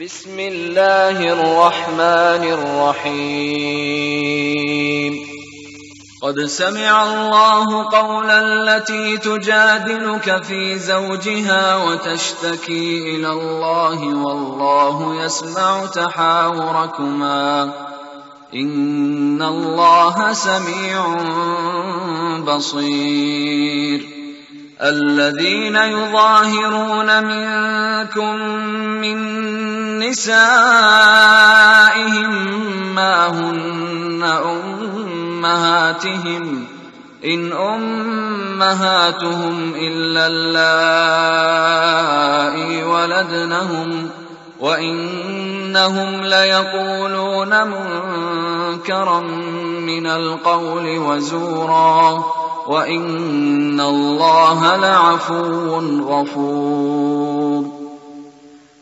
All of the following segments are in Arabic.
بسم الله الرحمن الرحيم. قد سمع الله قول التي تجادلك في زوجها وتشتكي إلى الله والله يسمع تحاوركما. إن الله سميع بصير. الذين يظاهرون منكم من نسائهم ما هن أمهاتهم إن أمهاتهم إلا اللائي ولدنهم وإنهم ليقولون منكرا من القول وزورا وإن الله لعفو غفور.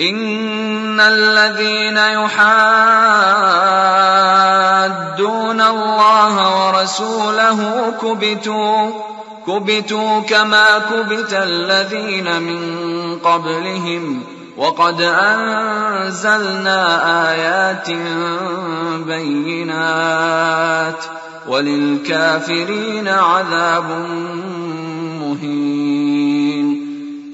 إن الذين يحادون الله ورسوله كبتوا كبتوا كما كبت الذين من قبلهم. وقد انزلنا ايات بينات. وللكافرين عذاب مهين.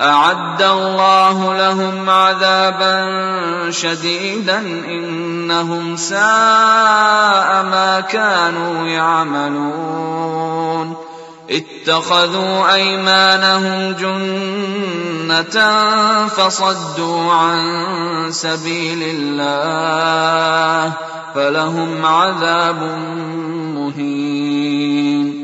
أعد الله لهم عذابا شديدا إنهم ساء ما كانوا يعملون. اتخذوا أيمانهم جنة فصدوا عن سبيل الله فلهم عذاب مهين.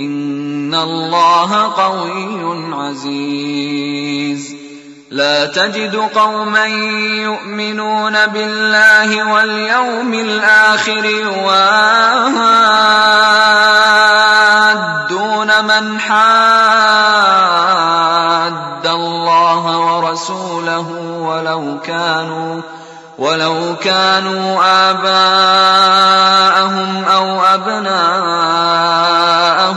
إن الله قوي عزيز. لا تجد قوما يؤمنون بالله واليوم الآخر يوادون من حاد الله ورسوله ولو كانوا ولو كانوا آباءهم أو أبناءهم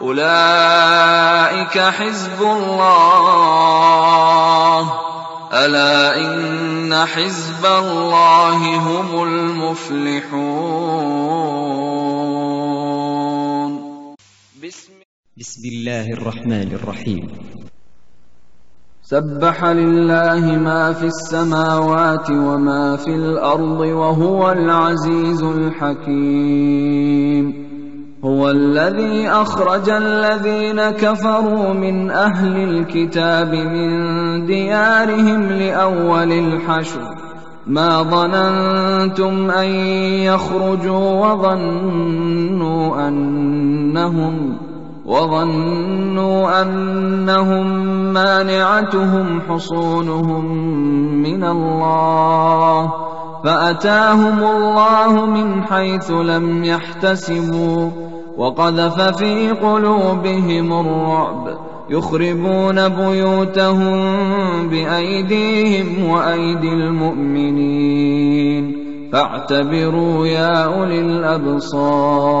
أولئك حزب الله. ألا إن حزب الله هم المفلحون. بسم, بسم الله الرحمن الرحيم. سبح لله ما في السماوات وما في الأرض وهو العزيز الحكيم. هو الذي أخرج الذين كفروا من أهل الكتاب من ديارهم لأول الحشر. ما ظننتم أن يخرجوا وظنوا أنهم وظنوا أنهم مانعتهم حصونهم من الله. فأتاهم الله من حيث لم يحتسبوا. وقذف في قلوبهم الرعب يخربون بيوتهم بأيديهم وأيدي المؤمنين. فاعتبروا يا أولي الأبصار.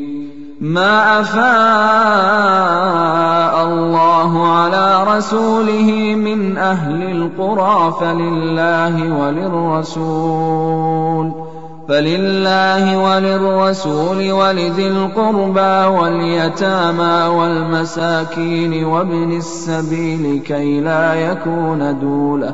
ما افاء الله على رسوله من أهل القرى فلله وللرسول فلله وللرسول ولذي القربى واليتامى والمساكين وابن السبيل كي لا يكون دوله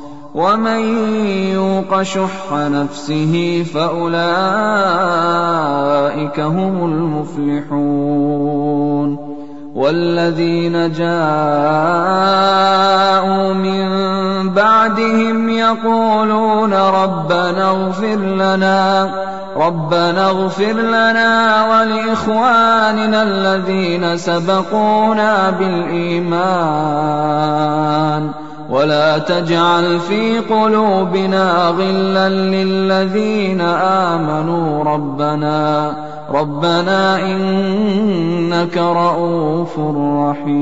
ومن يوق شح نفسه فأولئك هم المفلحون والذين جاءوا من بعدهم يقولون ربنا اغفر لنا ربنا اغفر لنا ولإخواننا الذين سبقونا بالإيمان. ولا تجعل في قلوبنا غلا للذين آمنوا ربنا ربنا إنك رؤوف رحيم.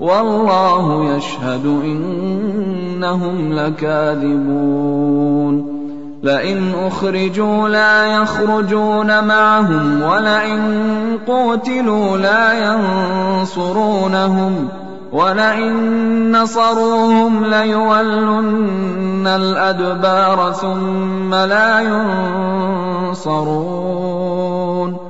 والله يشهد إنهم لكاذبون. لئن أخرجوا لا يخرجون معهم ولئن قوتلوا لا ينصرونهم ولئن نصروهم ليولن الأدبار ثم لا ينصرون.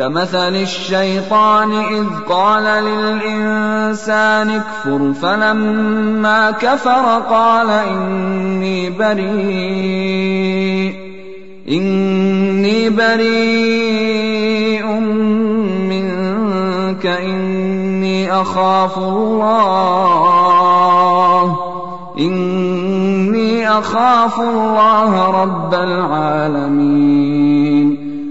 كمثل الشيطان إذ قال للإنسان اكفر فلما كفر قال إني بريء إني بريء منك إني أخاف الله إني أخاف الله رب العالمين.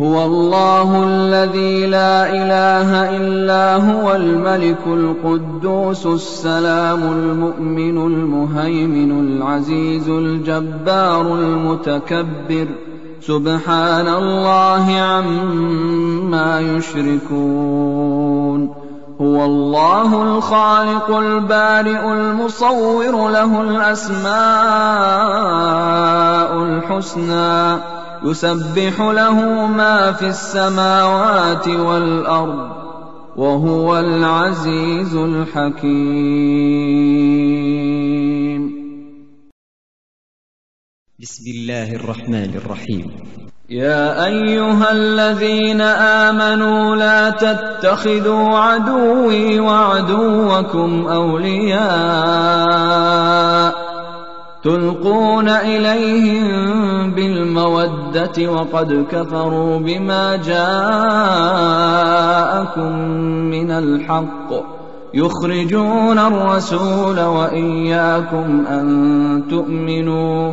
هو الله الذي لا إله إلا هو الملك القدوس السلام المؤمن المهيمن العزيز الجبار المتكبر. سبحان الله عما يشركون. هو الله الخالق البارئ المصور له الأسماء الحسنى. يسبح له ما في السماوات والأرض وهو العزيز الحكيم. بسم الله الرحمن الرحيم. يا أيها الذين آمنوا لا تتخذوا عدوي وعدوكم أولياء تلقون إليهم بالمودة وقد كفروا بما جاءكم من الحق يخرجون الرسول وإياكم أن تؤمنوا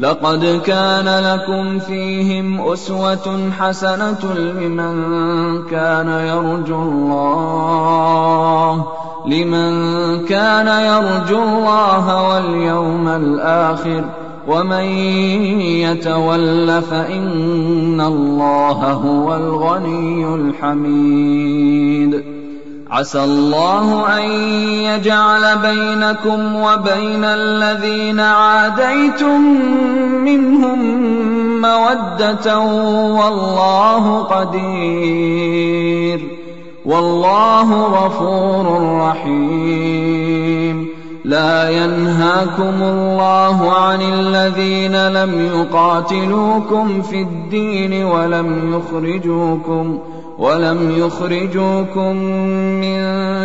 لقد كان لكم فيهم أسوة حسنة لمن كان يرجو الله لمن كان يرجو الله واليوم الآخر ومن يتول فإن الله هو الغني الحميد. عسى الله أن يجعل بينكم وبين الذين عاديتم منهم مودة والله قدير والله غفور رحيم لا ينهاكم الله عن الذين لم يقاتلوكم في الدين ولم يخرجوكم ولم يخرجوكم من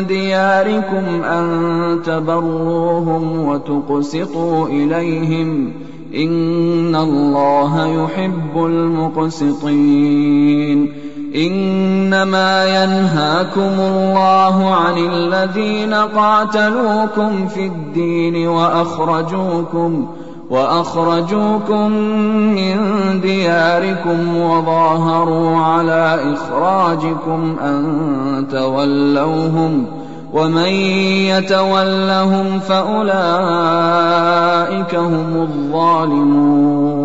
دياركم أن تبروهم وتقسطوا إليهم إن الله يحب المقسطين إنما ينهاكم الله عن الذين قاتلوكم في الدين وأخرجوكم وأخرجوكم من دياركم وظاهروا على إخراجكم أن تولوهم ومن يتولهم فأولئك هم الظالمون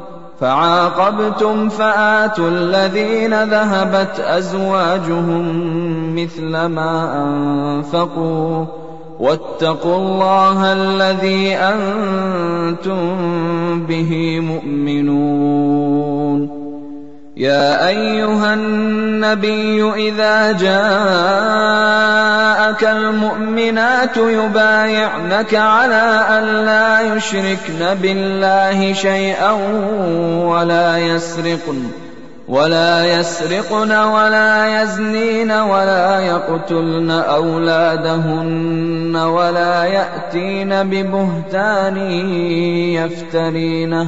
فعاقبتم فآتوا الذين ذهبت أزواجهم مثل ما أنفقوا واتقوا الله الذي أنتم به مؤمنون يا أيها النبي إذا جاءك المؤمنات يبايعنك على أن لا يشركن بالله شيئا ولا يسرقن ولا يسرقن ولا يزنين ولا يقتلن أولادهن ولا يأتين ببهتان يفترينه.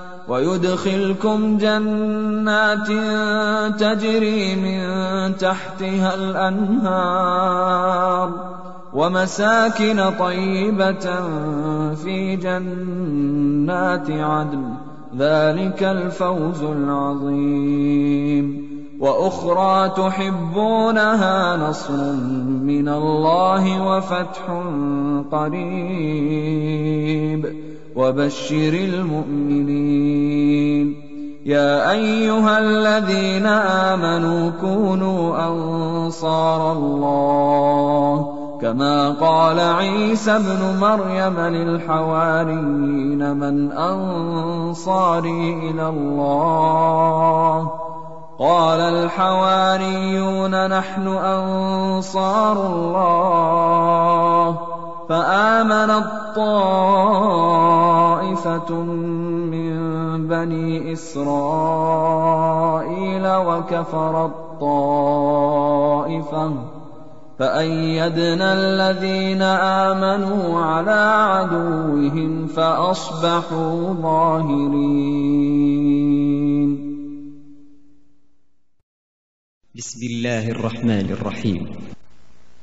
ويدخلكم جنات تجري من تحتها الأنهار ومساكن طيبة في جنات عدن. ذلك الفوز العظيم. وأخرى تحبونها نصر من الله وفتح قريب. وبشر المؤمنين. يا أيها الذين آمنوا كونوا أنصار الله كما قال عيسى ابن مريم للحواريين من أنصاري إلى الله؟ قال الحواريون نحن أنصار الله. فامنت من بني إسرائيل وكفرت طائفة فأيدنا الذين آمنوا على عدوهم فأصبحوا ظاهرين. بسم الله الرحمن الرحيم.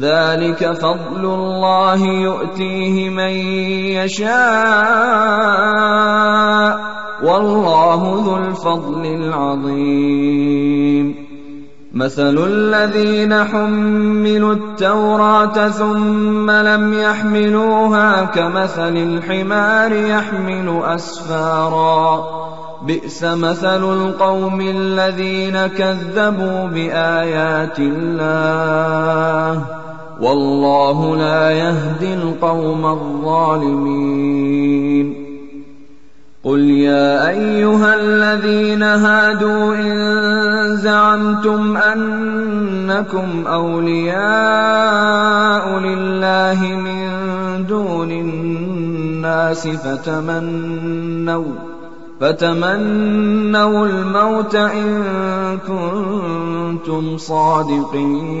ذلك فضل الله يؤتيه من يشاء والله ذو الفضل العظيم. مثل الذين حملوا التوراة ثم لم يحملوها كمثل الحمار يحمل أسفارا. بئس مثل القوم الذين كذبوا بآيات الله. والله لا يهدي القوم الظالمين. قل يا أيها الذين هادوا إن زعمتم أنكم أولياء لله من دون الناس فتمنوا فتمنوا الموت إن كنتم صادقين.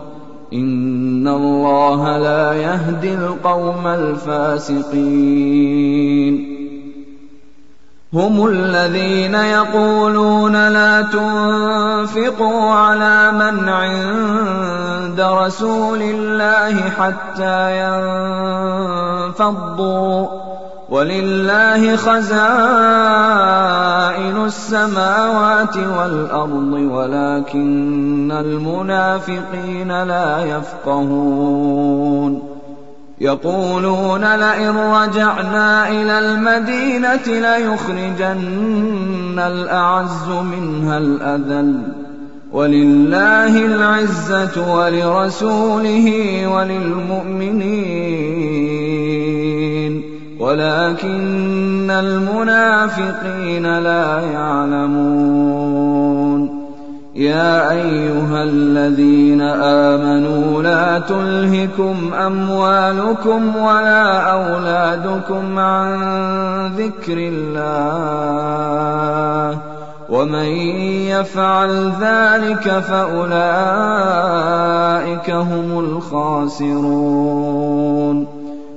إن الله لا يهدي القوم الفاسقين هم الذين يقولون لا تنفقوا على من عند رسول الله حتى ينفضوا ولله خزائن السماوات والأرض ولكن المنافقين لا يفقهون. يقولون لئن رجعنا إلى المدينة ليخرجن الأعز منها الأذل. ولله العزة ولرسوله وللمؤمنين. ولكن المنافقين لا يعلمون. يا أيها الذين آمنوا لا تلهكم أموالكم ولا أولادكم عن ذكر الله. ومن يفعل ذلك فأولئك هم الخاسرون.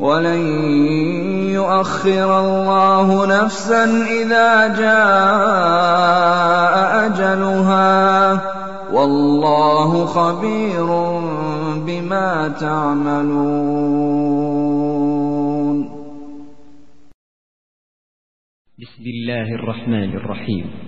ولن يؤخر الله نفسا إذا جاء أجلها. والله خبير بما تعملون. بسم الله الرحمن الرحيم.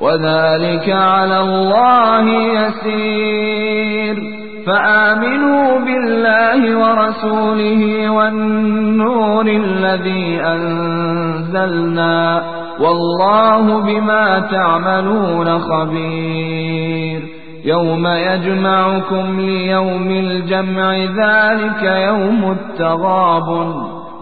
وذلك على الله يسير. فآمنوا بالله ورسوله والنور الذي أنزلنا والله بما تعملون خبير. يوم يجمعكم ليوم الجمع ذلك يوم التغاب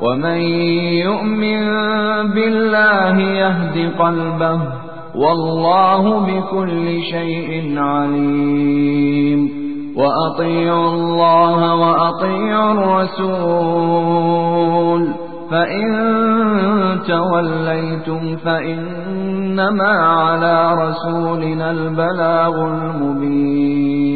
ومن يؤمن بالله يهد قلبه والله بكل شيء عليم وأطيعوا الله وأطيعوا الرسول فإن توليتم فإنما على رسولنا البلاغ المبين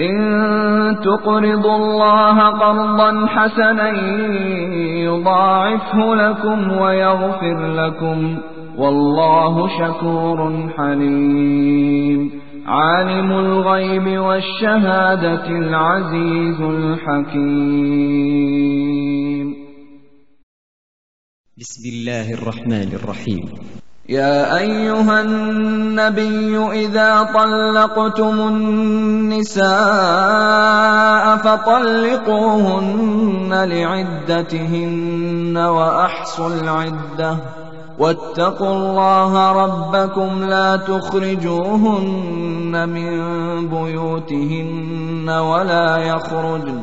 إن تقرضوا الله قرضا حسنا يضاعفه لكم ويغفر لكم والله شكور حليم. عالم الغيب والشهادة العزيز الحكيم. بسم الله الرحمن الرحيم. يا أيها النبي إذا طلقتم النساء فطلقوهن لعدتهن وأحصوا العدة. واتقوا الله ربكم لا تخرجوهن من بيوتهن ولا يخرجن.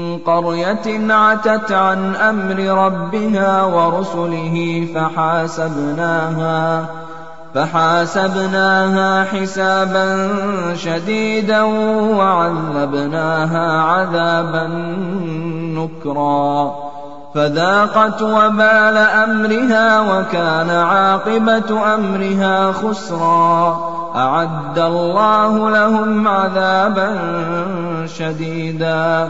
قرية عتت عن أمر ربها ورسله فحاسبناها فحاسبناها حسابا شديدا وعذبناها عذابا نكرا. فذاقت وبال أمرها وكان عاقبة أمرها خسرا. أعد الله لهم عذابا شديدا.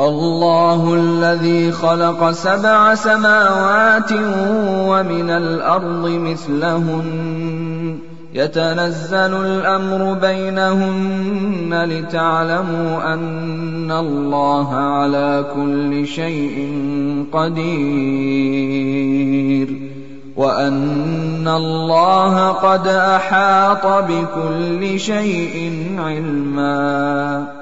الله الذي خلق سبع سماوات ومن الأرض مثلهن. يتنزل الأمر بينهن لتعلموا أن الله على كل شيء قدير. وأن الله قد أحاط بكل شيء علما.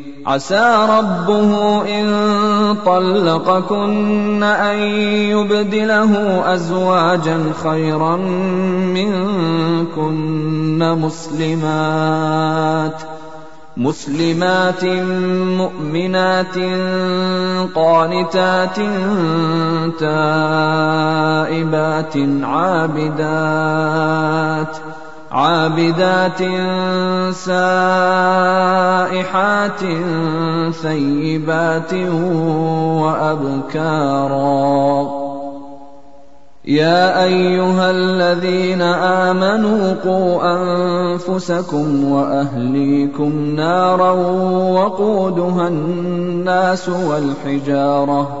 عسى ربه إن طلقكن أن يبدله أزواجا خيرا منكن مسلمات ۖ مسلمات مؤمنات قانتات تائبات عابدات عابدات سائحات ثيبات وأبكارا. يا أيها الذين آمنوا قوا أنفسكم وأهليكم نارا وقودها الناس والحجارة.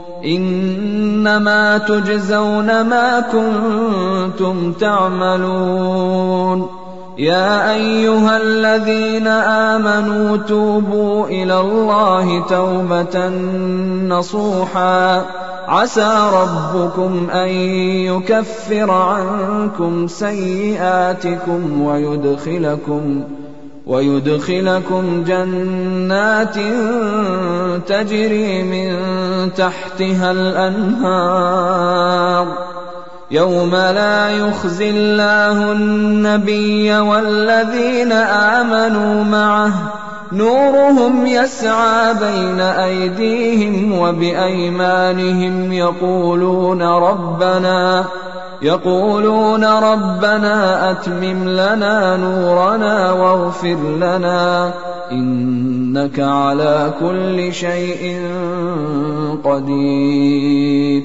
إنما تجزون ما كنتم تعملون. يا أيها الذين آمنوا توبوا إلى الله توبة نصوحا. عسى ربكم أن يكفر عنكم سيئاتكم ويدخلكم ويدخلكم جنات تجري من تحتها الأنهار. يوم لا يخزي الله النبي والذين آمنوا معه. نورهم يسعى بين أيديهم وبأيمانهم يقولون ربنا يقولون ربنا أتمم لنا نورنا واغفر لنا إنك على كل شيء قدير.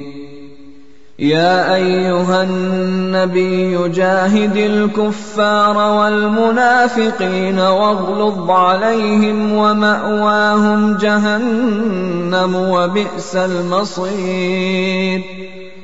يا أيها النبي جاهد الكفار والمنافقين واغلظ عليهم ومأواهم جهنم وبئس المصير.